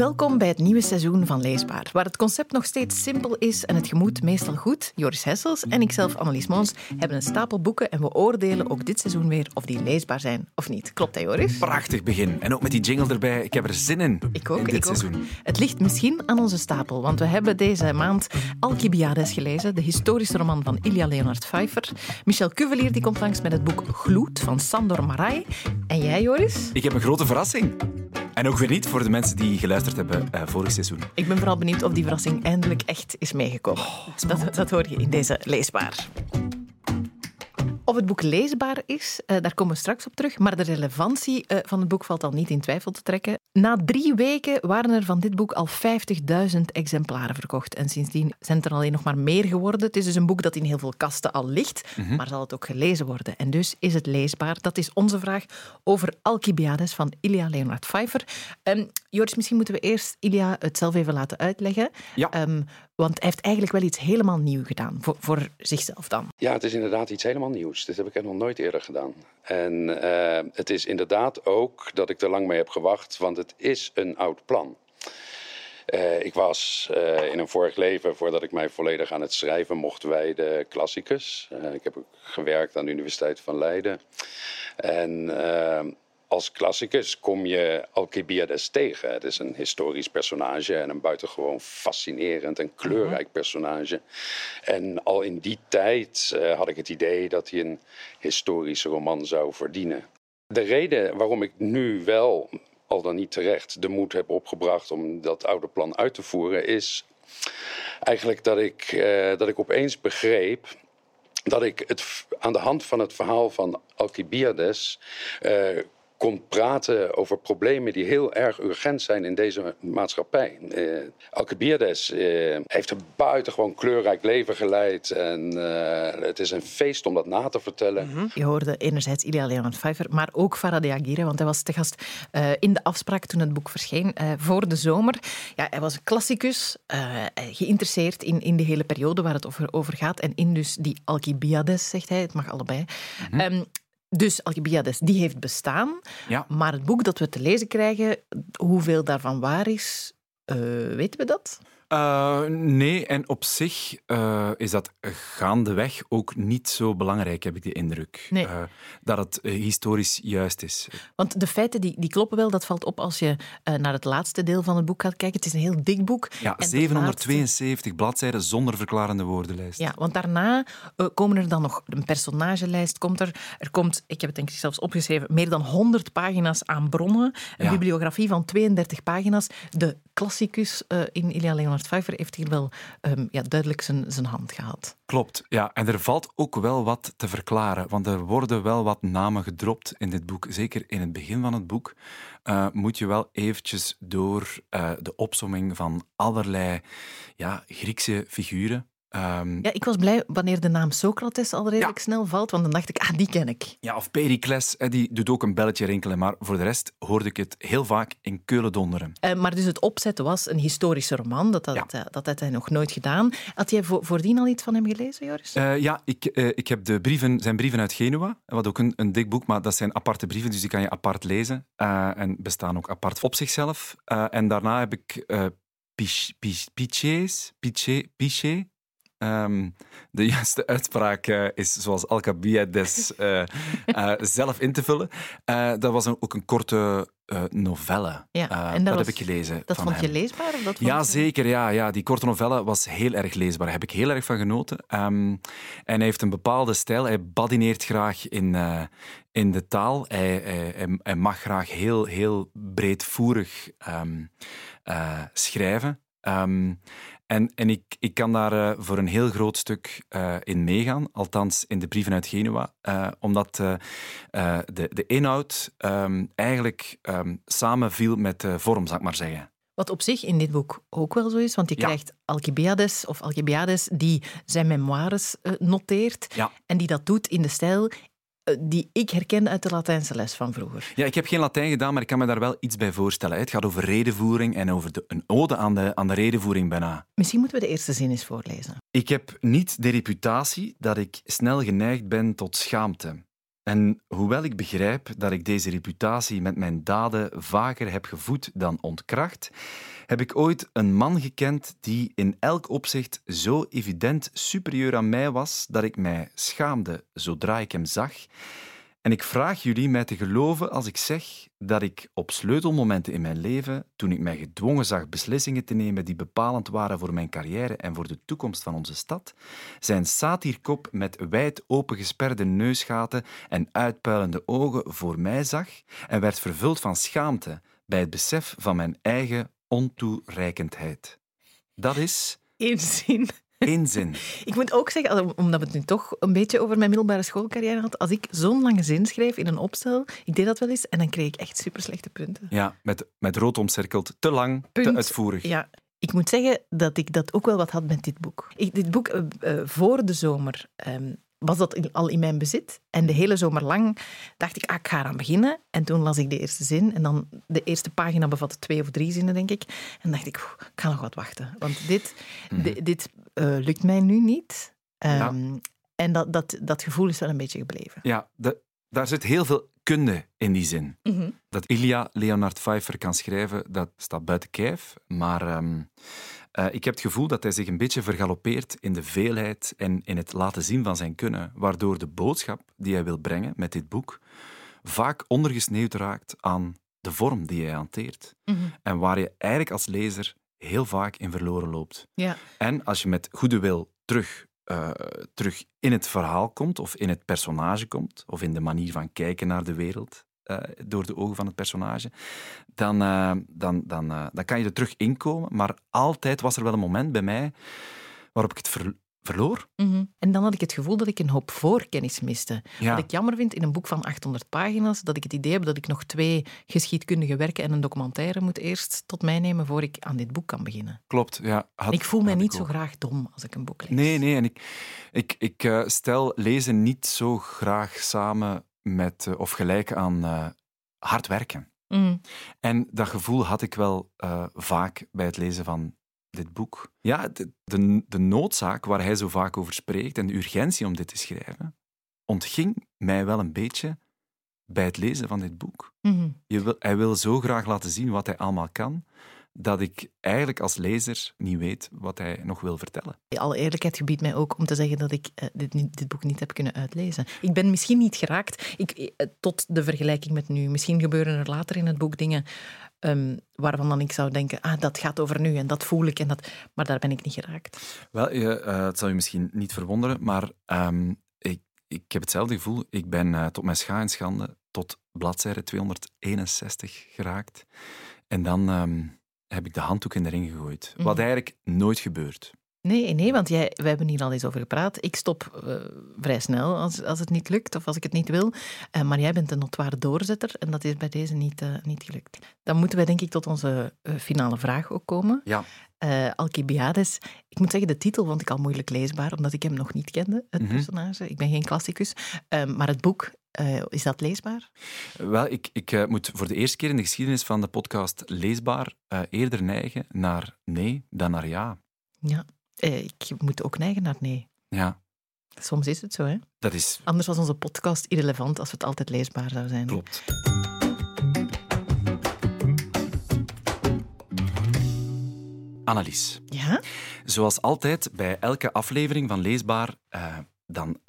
Welkom bij het nieuwe seizoen van Leesbaar, waar het concept nog steeds simpel is en het gemoed meestal goed. Joris Hessels en ikzelf, Annelies Moons, hebben een stapel boeken en we oordelen ook dit seizoen weer of die leesbaar zijn of niet. Klopt hè, Joris? Prachtig begin. En ook met die jingle erbij. Ik heb er zin in. Ik ook, in dit ik ook. seizoen. Het ligt misschien aan onze stapel, want we hebben deze maand Alcibiades gelezen, de historische roman van Ilya Leonard Pfeiffer. Michel Cuvelier die komt langs met het boek Gloed van Sandor Marai. En jij, Joris? Ik heb een grote verrassing. En ook weer niet voor de mensen die geluisterd hebben eh, vorig seizoen. Ik ben vooral benieuwd of die verrassing eindelijk echt is meegekomen. dat, dat hoor je in deze leesbaar. Of het boek leesbaar is, eh, daar komen we straks op terug. Maar de relevantie eh, van het boek valt al niet in twijfel te trekken. Na drie weken waren er van dit boek al 50.000 exemplaren verkocht. En sindsdien zijn er alleen nog maar meer geworden. Het is dus een boek dat in heel veel kasten al ligt, maar zal het ook gelezen worden. En dus is het leesbaar? Dat is onze vraag over Alcibiades van Ilya Leonard Pfeiffer. Ehm, Joris, misschien moeten we eerst Ilya het zelf even laten uitleggen. Ja. Ehm, want hij heeft eigenlijk wel iets helemaal nieuw gedaan, voor, voor zichzelf dan. Ja, het is inderdaad iets helemaal nieuws. Dit heb ik nog nooit eerder gedaan. En eh, het is inderdaad ook dat ik er lang mee heb gewacht, want het is een oud plan. Eh, ik was eh, in een vorig leven, voordat ik mij volledig aan het schrijven mocht wijden, klassicus. Ik heb ook gewerkt aan de Universiteit van Leiden. En als klassicus kom je Alcibiades tegen. Het is een historisch personage en een buitengewoon fascinerend en kleurrijk personage. En al in die tijd eh, had ik het idee dat hij een historische roman zou verdienen. De reden waarom ik nu wel, al dan niet terecht, de moed heb opgebracht om dat oude plan uit te voeren, is eigenlijk dat ik, eh, dat ik opeens begreep dat ik het aan de hand van het verhaal van Alcibiades eh, kon praten over problemen die heel erg urgent zijn in deze maatschappij. Eh, Alcibiades eh, heeft een buitengewoon kleurrijk leven geleid en eh, het is een feest om dat na te vertellen. Je hoorde enerzijds Ilya Leonard Pfeiffer, maar ook Faraday Aguirre, want hij was te gast eh, in de afspraak toen het boek verscheen, eh, voor de zomer. Ja, hij was een klassicus, eh, geïnteresseerd in, in de hele periode waar het over, over gaat en in dus die Alcibiades, zegt hij, het mag allebei. Ehm, dus Alcibiades, die heeft bestaan, Ja. maar het boek dat we te lezen krijgen, hoeveel daarvan waar is, eh, weten we dat? Eh, nee, en op zich eh, is dat gaandeweg ook niet zo belangrijk, heb ik de indruk. Nee. Eh, dat het historisch juist is. Want de feiten die, die kloppen wel, dat valt op als je naar het laatste deel van het boek gaat kijken. Het is een heel dik boek. Ja, En de 772 bladzijden zonder verklarende woordenlijst. Ja, want daarna komen er dan nog een personagelijst. Komt er, er komt, ik heb het denk ik zelfs opgeschreven, meer dan 100 pagina's aan bronnen. Een Ja. bibliografie van 32 pagina's. De klassicus in Leonard Pfeiffer heeft hier wel ehm, ja, duidelijk zijn, zijn hand gehad. Klopt, ja. En er valt ook wel wat te verklaren, want er worden wel wat namen gedropt in dit boek. Zeker in het begin van het boek eh, moet je wel eventjes door eh, de opsomming van allerlei ja, Griekse figuren. Ehm, Ja, ik was blij wanneer de naam Socrates al redelijk Ja. snel valt, want dan dacht ik, ah, die ken ik. Ja, of Pericles, die doet ook een belletje rinkelen, maar voor de rest hoorde ik het heel vaak in Keulen donderen. Eh, maar dus het opzetten was een historische roman, dat, dat, Ja. eh, dat had hij nog nooit gedaan. Had jij vo- voordien al iets van hem gelezen, Joris? Eh, ja, ik, ik heb de brieven, zijn brieven uit Genua, wat ook een, een dik boek, maar dat zijn aparte brieven, dus die kan je apart lezen en bestaan ook apart op zichzelf. En daarna heb ik Pich- Pich- Pichets, Piche, Piche. Ehm, de juiste uitspraak eh, is zoals Alcabiades eh eh zelf in te vullen. Dat was een- ook een korte novelle. Ja, en dat dat was- heb ik gelezen. dat van vond je hem. leesbaar? Of dat Ja, je- zeker. Ja, ja. Die korte novelle was heel erg leesbaar. Daar heb ik heel erg van genoten. Ehm, en hij heeft een bepaalde stijl. Hij badineert graag in, in de taal. Hij, hij, mag graag heel, heel breedvoerig ehm, eh, schrijven. En en ik, ik kan daar eh, voor een heel groot stuk eh, in meegaan, althans in de brieven uit Genua, eh, omdat de, de inhoud ehm, eigenlijk ehm, samenviel met de vorm, zal ik maar zeggen. Wat op zich in dit boek ook wel zo is, want je Ja. krijgt Alcibiades of Alcibiades die zijn memoires noteert Ja. en die dat doet in de stijl die ik herken uit de Latijnse les van vroeger. Ja, ik heb geen Latijn gedaan, maar ik kan me daar wel iets bij voorstellen. Het gaat over redenvoering en over de, een ode aan de, aan de redenvoering bijna. Misschien moeten we de eerste zin eens voorlezen. Ik heb niet de reputatie dat ik snel geneigd ben tot schaamte. En hoewel ik begrijp dat ik deze reputatie met mijn daden vaker heb gevoed dan ontkracht, heb ik ooit een man gekend die in elk opzicht zo evident superieur aan mij was dat ik mij schaamde zodra ik hem zag. En ik vraag jullie mij te geloven als ik zeg dat ik op sleutelmomenten in mijn leven, toen ik mij gedwongen zag beslissingen te nemen die bepalend waren voor mijn carrière en voor de toekomst van onze stad, zijn satierkop met wijd opengesperde neusgaten en uitpuilende ogen voor mij zag en werd vervuld van schaamte bij het besef van mijn eigen ontoereikendheid. Dat is Eén zin. zin. Ik moet ook zeggen, omdat we het nu toch een beetje over mijn middelbare schoolcarrière had, als ik zo'n lange zin schrijf in een opstel, ik deed dat wel eens, en dan kreeg ik echt super slechte punten. Ja, met, met rood omcirkeld. Te lang, te uitvoerig. Ja. Ik moet zeggen dat ik dat ook wel wat had met dit boek. Ik, dit boek, eh, eh, voor de zomer, ehm, was dat al in mijn bezit. En de hele zomer lang dacht ik, ah, ik ga eraan beginnen. En toen las ik de eerste zin. En dan de eerste pagina bevatte twee of drie zinnen, denk ik. En dacht ik, "Oeh, ik ga nog wat wachten. Want dit, di- dit eh, lukt mij nu niet. Ehm, En dat, dat, dat gevoel is wel een beetje gebleven. Ja, de, daar zit heel veel kunde in die zin. Dat Ilya Leonard Pfeiffer kan schrijven, dat staat buiten kijf. Maar ehm, eh, ik heb het gevoel dat hij zich een beetje vergalopeert in de veelheid en in het laten zien van zijn kunnen, waardoor de boodschap die hij wil brengen met dit boek vaak ondergesneeuwd raakt aan de vorm die hij hanteert. En waar je eigenlijk als lezer heel vaak in verloren loopt. Ja. En als je met goede wil terug, eh, terug in het verhaal komt, of in het personage komt, of in de manier van kijken naar de wereld eh, door de ogen van het personage, dan, eh, dan, dan, eh, dan kan je er terug inkomen. Maar altijd was er wel een moment bij mij waarop ik het ver- verloor. Mhm. En dan had ik het gevoel dat ik een hoop voorkennis miste. Ja. Wat ik jammer vind in een boek van 800 pagina's, dat ik het idee heb dat ik nog twee geschiedkundige werken en een documentaire moet eerst tot mij nemen voor ik aan dit boek kan beginnen. Klopt, ja. Had- ik voel mij niet zo graag dom als ik een boek lees. Nee, nee. En ik, ik, ik stel lezen niet zo graag samen met, eh, of gelijk aan eh, hard werken. Mhm. En dat gevoel had ik wel eh, vaak bij het lezen van dit boek. Ja, de, de, de noodzaak waar hij zo vaak over spreekt en de urgentie om dit te schrijven, ontging mij wel een beetje bij het lezen van dit boek. Mhm. Je wil, hij wil zo graag laten zien wat hij allemaal kan, dat ik eigenlijk als lezer niet weet wat hij nog wil vertellen. Alle eerlijkheid gebiedt mij ook om te zeggen dat ik eh, dit, dit boek niet heb kunnen uitlezen. Ik ben misschien niet geraakt ik, eh, tot de vergelijking met nu. Misschien gebeuren er later in het boek dingen ehm, waarvan dan ik zou denken, ah, dat gaat over nu en dat voel ik. En dat, maar daar ben ik niet geraakt. Wel, je, eh, het zal je misschien niet verwonderen, maar ehm, ik, ik heb hetzelfde gevoel. Ik ben tot mijn scha en schande tot bladzijde 261 geraakt. En dan ehm, heb ik de handdoek in de ring gegooid. Wat Mhm. eigenlijk nooit gebeurt. Nee, nee, want jij, we hebben hier al eens over gepraat. Ik stop eh, vrij snel als, als het niet lukt of als ik het niet wil. Eh, maar jij bent een notoire doorzetter en dat is bij deze niet, eh, niet gelukt. Dan moeten wij denk ik tot onze finale vraag ook komen. Ja. Alcibiades. Ik moet zeggen, de titel vond ik al moeilijk leesbaar, omdat ik hem nog niet kende, het Mhm. personage. Ik ben geen klassicus. Maar het boek, eh, is dat leesbaar? Wel, ik, ik eh, moet voor de eerste keer in de geschiedenis van de podcast leesbaar eh, eerder neigen naar nee dan naar ja. Ja. Ik moet ook neigen naar nee. Ja, Soms is het zo, hè? dat is... Anders was onze podcast irrelevant als het altijd leesbaar zou zijn. Klopt. Annelies. Ja? Zoals altijd bij elke aflevering van Leesbaar, dan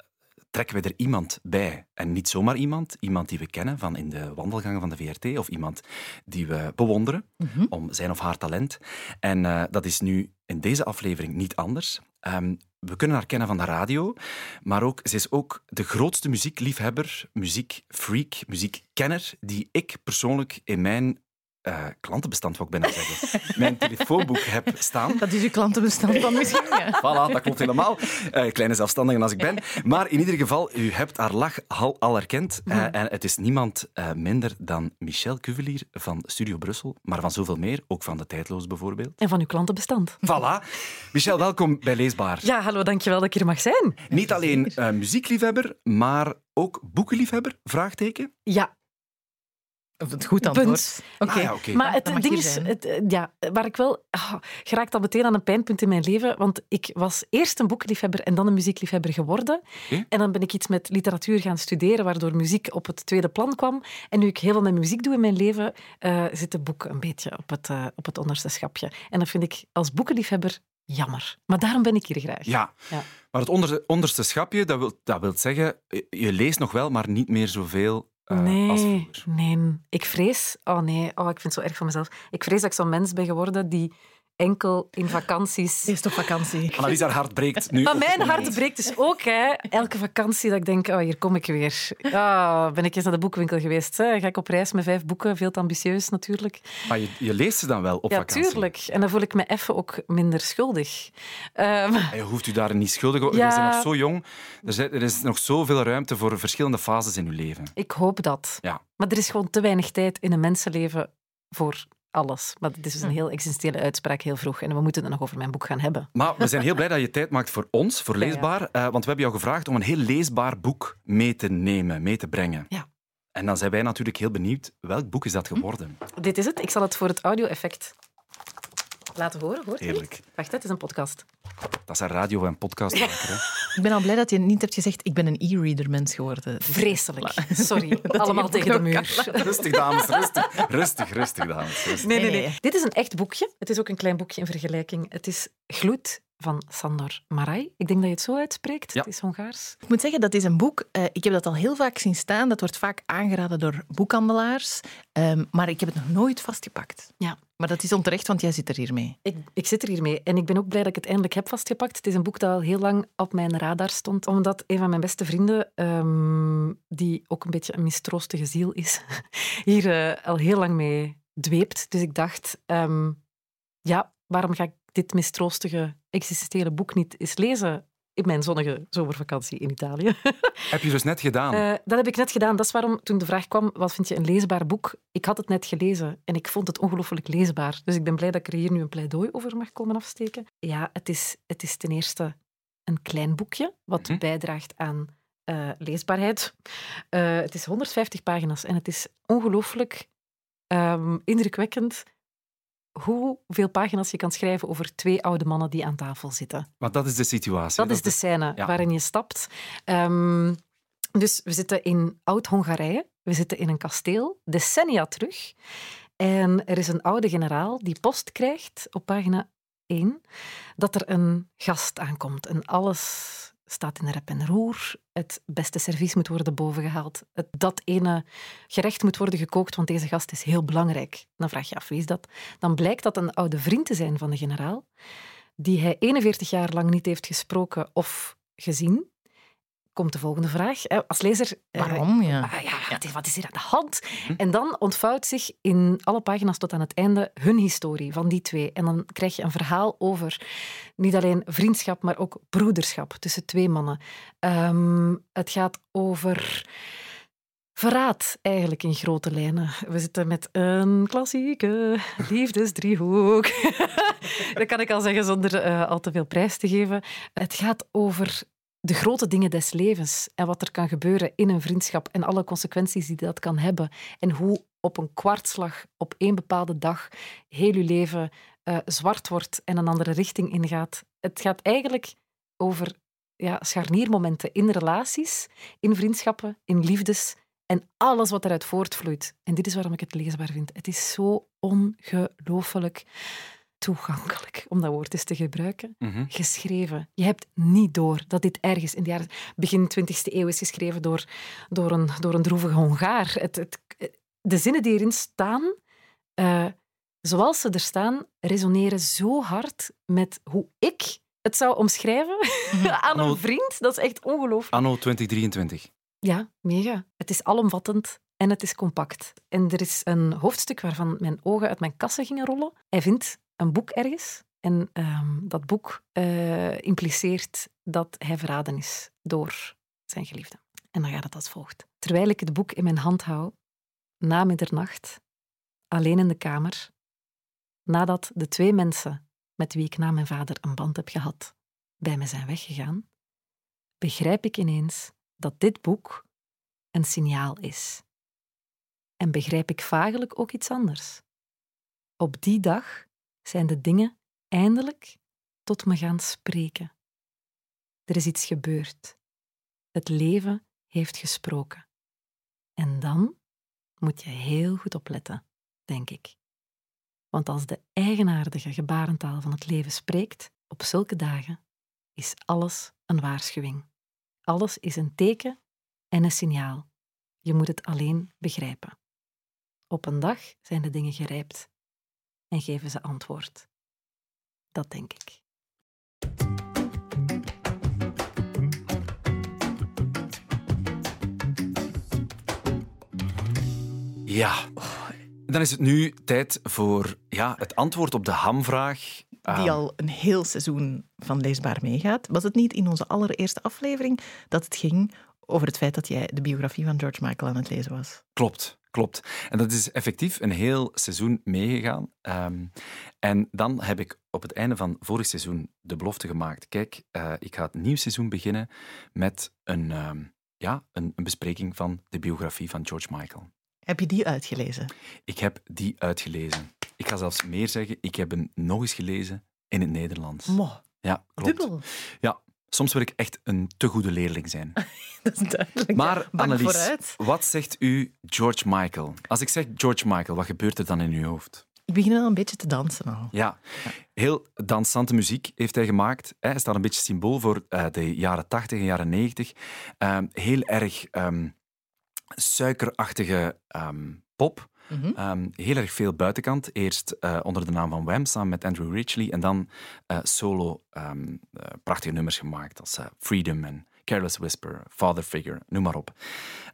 trekken we er iemand bij. En niet zomaar iemand, iemand die we kennen van in de wandelgangen van de VRT, of iemand die we bewonderen Mhm. om zijn of haar talent. En eh, dat is nu in deze aflevering niet anders. Ehm, we kunnen haar kennen van de radio, maar ook, ze is ook de grootste muziekliefhebber, muziekfreak, muziekkenner, die ik persoonlijk in mijn eh, klantenbestand, wou ik bijna zeggen, mijn telefoonboek heb staan. Dat is uw klantenbestand dan misschien, ja. Voilà, dat klopt helemaal. Eh, kleine zelfstandige als ik ben. Maar in ieder geval, u hebt haar lach al, al herkend. Eh, en het is niemand minder dan Michel Cuvelier van Studio Brussel. Maar van zoveel meer, ook van de Tijdloos bijvoorbeeld. En van uw klantenbestand. Voilà. Michel, welkom bij Leesbaar. Ja, hallo, dankjewel dat ik hier mag zijn. Niet alleen muziekliefhebber, maar ook boekenliefhebber? Vraagteken. Ja. Het goed Punt. antwoord. Oké. Ah, ja, oké. Maar het ding is, het, eh, ja, waar ik wel... ah, geraakt al meteen aan een pijnpunt in mijn leven, want ik was eerst een boekenliefhebber en dan een muziekliefhebber geworden. En dan ben ik iets met literatuur gaan studeren, waardoor muziek op het tweede plan kwam. En nu ik heel veel met muziek doe in mijn leven, eh, zit de boek een beetje op het, eh, op het onderste schapje. En dat vind ik als boekenliefhebber jammer. Maar daarom ben ik hier graag. Ja. Ja. Maar het onder, onderste schapje, dat wil, dat wil zeggen, je leest nog wel, maar niet meer zoveel eh, Nee, nee. Ik vrees... Oh nee, oh, ik vind het zo erg van mezelf. Ik vrees dat ik zo'n mens ben geworden die enkel in vakanties... Eerst op vakantie. Annelies, haar hart breekt nu. Maar mijn hart breekt dus ook. Hè. Elke vakantie dat ik denk, oh, hier kom ik weer. Ah, ben ik eens naar de boekenwinkel geweest. Hè. Ga ik op reis met vijf boeken, veel te ambitieus natuurlijk. Maar je, je leest ze dan wel op ja, vakantie? tuurlijk. En dan voel ik me even ook minder schuldig. Ehm, En Je hoeft u daar niet schuldig over. Ja. Je bent nog zo jong. Er, zijn- er is nog zoveel ruimte voor verschillende fases in uw leven. ik hoop dat. Ja. Maar er is gewoon te weinig tijd in een mensenleven voor alles. Maar dit is dus een heel existentiële uitspraak heel vroeg. En we moeten het nog over mijn boek gaan hebben. Maar we zijn heel blij dat je tijd maakt voor ons, voor Ja, ja. leesbaar. eh, want we hebben jou gevraagd om een heel leesbaar boek mee te nemen, mee te brengen. Ja. En dan zijn wij natuurlijk heel benieuwd, welk boek is dat geworden? Dit is het. Ik zal het voor het audio-effect laten horen. Hoort u het? Heerlijk. Wacht, het is een podcast. Dat is een radio- en podcast. hè? Ik ben al blij dat je niet hebt gezegd, ik ben een e-reader mens geworden. Vreselijk. Sorry. Dat Allemaal tegen de muur. Rustig, dames, rustig. Rustig, rustig, dames. Rustig. Nee, nee, Nee, nee. nee. Dit is een echt boekje. Het is ook een klein boekje in vergelijking. Het is Gloed van Sandor Marai. Ik denk dat je het zo uitspreekt. Ja. Het is Hongaars. Ik moet zeggen, dat is een boek. eh, ik heb dat al heel vaak zien staan. Dat wordt vaak aangeraden door boekhandelaars. Ehm, maar ik heb het nog nooit vastgepakt. Ja. Maar dat is onterecht, want jij zit er hier mee. Ik, ik zit er hiermee en ik ben ook blij dat ik het eindelijk heb vastgepakt. Het is een boek dat al heel lang op mijn radar stond, omdat een van mijn beste vrienden, ehm, die ook een beetje een mistroostige ziel is, hier eh, al heel lang mee dweept. Dus ik dacht, ehm, ja, waarom ga ik dit mistroostige existentiële boek niet eens lezen in mijn zonnige zomervakantie in Italië? Heb je dus net gedaan? Eh, dat heb ik net gedaan. Dat is waarom toen de vraag kwam, wat vind je een leesbaar boek? Ik had het net gelezen en ik vond het ongelooflijk leesbaar. Dus ik ben blij dat ik er hier nu een pleidooi over mag komen afsteken. Ja, het is, het is ten eerste een klein boekje, wat Mhm. bijdraagt aan eh, leesbaarheid. Eh, het is 150 pagina's en het is ongelooflijk ehm, indrukwekkend hoeveel pagina's je kan schrijven over twee oude mannen die aan tafel zitten. Want dat is de situatie. Dat is de scène ja. waarin je stapt. Ehm, dus we zitten in Oud-Hongarije. We zitten in een kasteel, decennia terug. En er is een oude generaal die post krijgt op pagina 1 dat er een gast aankomt. En alles staat in rep en roer. Het beste servies moet worden bovengehaald. Het, dat ene gerecht moet worden gekookt, want deze gast is heel belangrijk. Dan vraag je af, wie is dat? Dan blijkt dat een oude vriend te zijn van de generaal, die hij 41 jaar lang niet heeft gesproken of gezien. Komt de volgende vraag. Als lezer... eh, Waarom? Ja. Ah, ja, wat is, wat is hier aan de hand? En dan ontvouwt zich in alle pagina's tot aan het einde hun historie van die twee. En dan krijg je een verhaal over niet alleen vriendschap, maar ook broederschap tussen twee mannen. Ehm, het gaat over verraad, eigenlijk in grote lijnen. We zitten met een klassieke liefdesdriehoek. Dat kan ik al zeggen zonder eh, al te veel prijs te geven. Het gaat over de grote dingen des levens en wat er kan gebeuren in een vriendschap en alle consequenties die dat kan hebben. En hoe op een kwartslag, op één bepaalde dag, heel je leven eh, zwart wordt en een andere richting ingaat. Het gaat eigenlijk over ja, scharniermomenten in relaties, in vriendschappen, in liefdes en alles wat eruit voortvloeit. En dit is waarom ik het leesbaar vind. Het is zo ongelooflijk toegankelijk, om dat woord eens te gebruiken Mhm. geschreven. Je hebt niet door dat dit ergens in de jaren begin 20e eeuw is geschreven door, door, een, door een droevige Hongaar. Het, het, de zinnen die erin staan, eh, zoals ze er staan, resoneren zo hard met hoe ik het zou omschrijven aan Anno- een vriend. Dat is echt ongelooflijk. Anno 2023. Ja, mega. Het is alomvattend en het is compact. En er is een hoofdstuk waarvan mijn ogen uit mijn kassen gingen rollen. Hij vindt een boek ergens en ehm, dat boek eh, impliceert dat hij verraden is door zijn geliefde. En dan gaat het als volgt. Terwijl ik het boek in mijn hand hou, na middernacht, alleen in de kamer, nadat de twee mensen met wie ik na mijn vader een band heb gehad, bij me zijn weggegaan, begrijp ik ineens dat dit boek een signaal is. en begrijp ik vagelijk ook iets anders. Op die dag zijn de dingen eindelijk tot me gaan spreken. Er is iets gebeurd. Het leven heeft gesproken. En dan moet je heel goed opletten, denk ik. Want als de eigenaardige gebarentaal van het leven spreekt, op zulke dagen, is alles een waarschuwing. Alles is een teken en een signaal. Je moet het alleen begrijpen. Op een dag zijn de dingen gerijpt en geven ze antwoord. Dat denk ik. Ja. Dan is het nu tijd voor ja, het antwoord op de hamvraag. Die Ehm, al een heel seizoen van Leesbaar meegaat. Was het niet in onze allereerste aflevering dat het ging over het feit dat jij de biografie van George Michael aan het lezen was? Klopt, klopt. En dat is effectief een heel seizoen meegegaan. Ehm, en dan heb ik op het einde van vorig seizoen de belofte gemaakt. Kijk, eh, ik ga het nieuw seizoen beginnen met een, ehm, ja, een, een bespreking van de biografie van George Michael. Heb je die uitgelezen? Ik heb die uitgelezen. Ik ga zelfs meer zeggen, ik heb hem nog eens gelezen in het Nederlands. Mo, Ja, klopt. dubbel. Ja, soms wil ik echt een te goede leerling zijn. Dat is duidelijk. Maar Annelies, vooruit. wat zegt u George Michael? Als ik zeg George Michael, wat gebeurt er dan in uw hoofd? Ik begin al een beetje te dansen al. Ja, heel dansante muziek heeft hij gemaakt. Hij staat een beetje symbool voor eh, de jaren 80 en jaren 90. Ehm, heel erg ehm, suikerachtige ehm, pop. Mhm. Ehm, heel erg veel buitenkant. Eerst eh, onder de naam van Wham, samen met Andrew Ridgely. En dan eh, solo ehm, eh, prachtige nummers gemaakt als Freedom en Careless Whisper, Father Figure, noem maar op.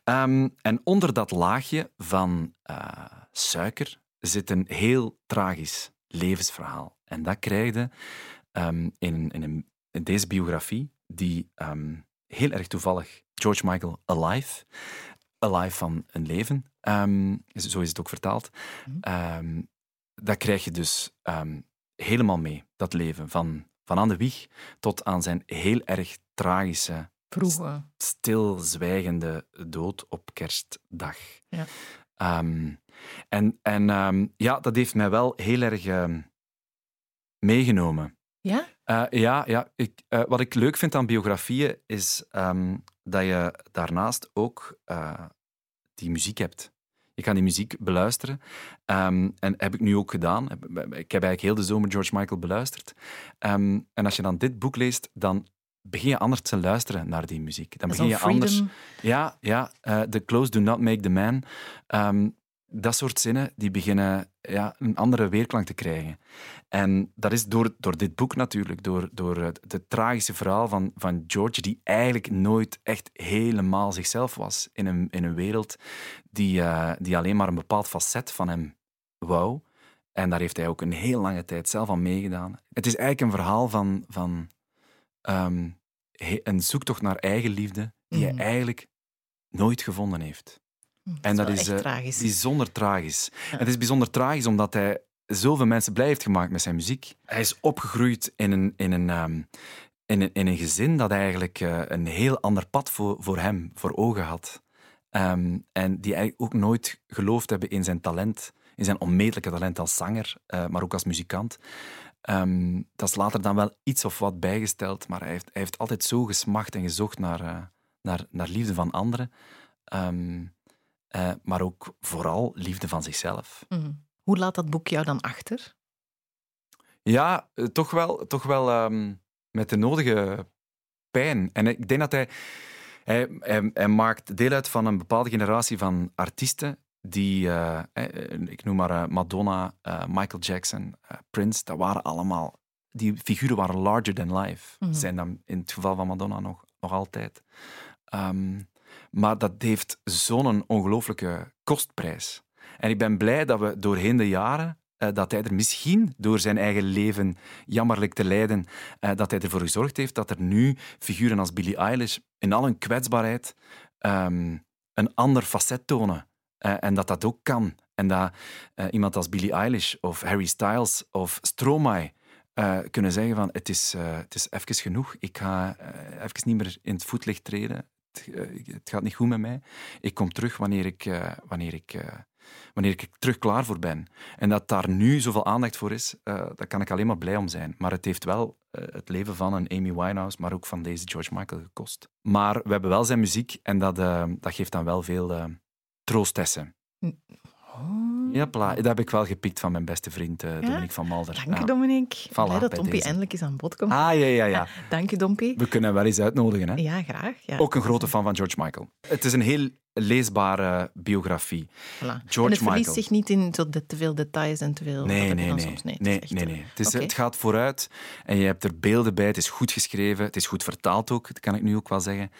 Ehm, en onder dat laagje van suiker zit een heel tragisch levensverhaal. En dat krijg je in, in, een- in deze biografie, die heel erg toevallig George Michael Alive, Alive van een leven, ehm, zo is het ook vertaald, Ehm, dat krijg je dus ehm, helemaal mee, dat leven. Van, van aan de wieg tot aan zijn heel erg tragische, Vroeger. stilzwijgende dood op kerstdag. Ja. En en ja, dat heeft mij wel heel erg meegenomen. Ja? Eh, ja, ja ik, eh, wat ik leuk vind aan biografieën is ehm, dat je daarnaast ook eh, die muziek hebt. Je kan die muziek beluisteren. Ehm, en heb ik nu ook gedaan. Ik heb eigenlijk heel de zomer George Michael beluisterd. Ehm, en als je dan dit boek leest, dan begin je anders te luisteren naar die muziek. Dan begin je anders... Ja, ja eh, the clothes do not make the man. Dat soort zinnen die beginnen ja, een andere weerklank te krijgen. En dat is door, door dit boek natuurlijk, door, door het, het tragische verhaal van, van George, die eigenlijk nooit echt helemaal zichzelf was in een, in een wereld die, eh, die alleen maar een bepaald facet van hem wou. En daar heeft hij ook een heel lange tijd zelf aan meegedaan. Het is eigenlijk een verhaal van, van ehm, een zoektocht naar eigenliefde die Mhm. hij eigenlijk nooit gevonden heeft. En dat is, eh, tragisch. Bijzonder tragisch. Ja. Het is bijzonder tragisch omdat hij zoveel mensen blij heeft gemaakt met zijn muziek. Hij is opgegroeid in een, in een, ehm, in een, in een gezin dat eigenlijk eh, een heel ander pad voor, voor hem voor ogen had. Ehm, en die eigenlijk ook nooit geloofd hebben in zijn talent, in zijn onmetelijke talent als zanger, eh, maar ook als muzikant. Ehm, dat is later dan wel iets of wat bijgesteld, maar hij heeft, hij heeft altijd zo gesmacht en gezocht naar, naar, naar liefde van anderen. Eh, maar ook vooral liefde van zichzelf. Mhm. Hoe laat dat boek jou dan achter? Ja, eh, toch wel, toch wel ehm, met de nodige pijn. En ik denk dat hij, hij, hij, hij maakt deel uit van een bepaalde generatie van artiesten die, eh, ik noem maar Madonna, Michael Jackson, Prince, dat waren allemaal, die figuren waren larger than life. Mhm. Zijn dan in het geval van Madonna nog, nog altijd. Ehm, maar dat heeft zo'n ongelooflijke kostprijs. En ik ben blij dat we doorheen de jaren, eh, dat hij er misschien door zijn eigen leven jammerlijk te lijden, eh, dat hij ervoor gezorgd heeft dat er nu figuren als Billie Eilish in al hun kwetsbaarheid ehm, een ander facet tonen. Eh, en dat dat ook kan. En dat iemand als Billie Eilish of Harry Styles of Stromae kunnen zeggen van het is, het is even genoeg. Ik ga eh, even niet meer in het voetlicht treden. Het, eh, het gaat niet goed met mij. Ik kom terug wanneer ik, eh, wanneer ik eh, wanneer ik er terug klaar voor ben. En dat daar nu zoveel aandacht voor is, daar kan ik alleen maar blij om zijn. Maar het heeft wel het leven van een Amy Winehouse, maar ook van deze George Michael gekost. Maar we hebben wel zijn muziek en dat, dat geeft dan wel veel troostessen. Oh. Ja, dat heb ik wel gepikt van mijn beste vriend uh, Dominique van Malder. Dank je. Dominique. Voilà, Blij dat Dompie eindelijk eens aan bod komt. Ah, ja, ja, ja. Dank je, Dompie. We kunnen hem wel eens uitnodigen. Hè? Ja, graag. Ja. Ook een grote fan van George Michael. Het is een heel leesbare biografie. Voilà. George en het verliest zich niet in zo de, te veel details en te veel... Nee, nee, nee. Soms, nee, nee, nee, nee. Het, is, het gaat vooruit en je hebt er beelden bij. Het is goed geschreven. Het is goed vertaald ook, dat kan ik nu ook wel zeggen.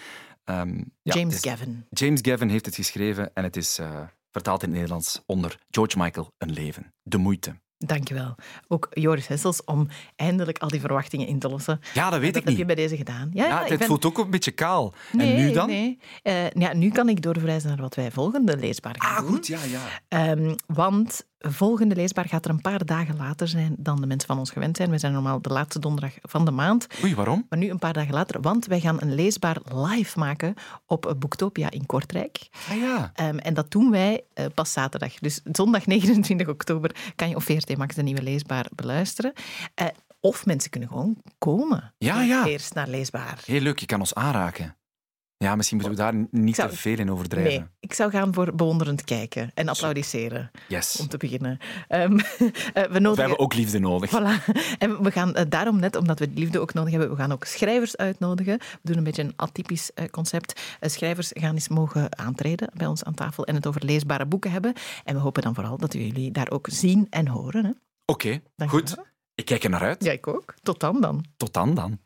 Um, ja, James is, Gavin. James Gavin heeft het geschreven en het is... Uh, vertaald in het Nederlands onder George Michael, Een leven. De moeite. Dankjewel. Ook Joris Hessels om eindelijk al die verwachtingen in te lossen. Ja, dat weet dat ik niet. heb je bij deze gedaan. Ja, ja, het voelt ook een beetje kaal. Nee, en nu dan? Nee. Uh, ja, nu kan ik doorverwijzen naar wat wij volgende leesbaar gaan ah, doen. goed, ja, ja. Um, want volgende leesbaar gaat er een paar dagen later zijn dan de mensen van ons gewend zijn. We zijn normaal de laatste donderdag van de maand. Oei, waarom? Maar nu een paar dagen later, want wij gaan een leesbaar live maken op Boektopia in Kortrijk. Ah ja. Um, en dat doen wij uh, pas zaterdag. Dus zondag 29 oktober kan je op VRT Max de nieuwe leesbaar beluisteren. Uh, of mensen kunnen gewoon komen. Ja, ja. Eerst naar leesbaar. Heel leuk, je kan ons aanraken. Ja, misschien moeten we daar niet zou, te veel in overdrijven. Nee, ik zou gaan voor bewonderend kijken en applaudisseren. Yes. Om te beginnen. Um, we, nodigen... we hebben ook liefde nodig. Voilà. En we gaan uh, daarom, net omdat we liefde ook nodig hebben, we gaan ook schrijvers uitnodigen. We doen een beetje een atypisch uh, concept. Schrijvers gaan eens mogen aantreden bij ons aan tafel en het over leesbare boeken hebben. En we hopen dan vooral dat jullie daar ook zien en horen. Oké, okay, goed. Ik kijk er naar uit. Ja, ik ook. Tot dan dan. Tot dan dan.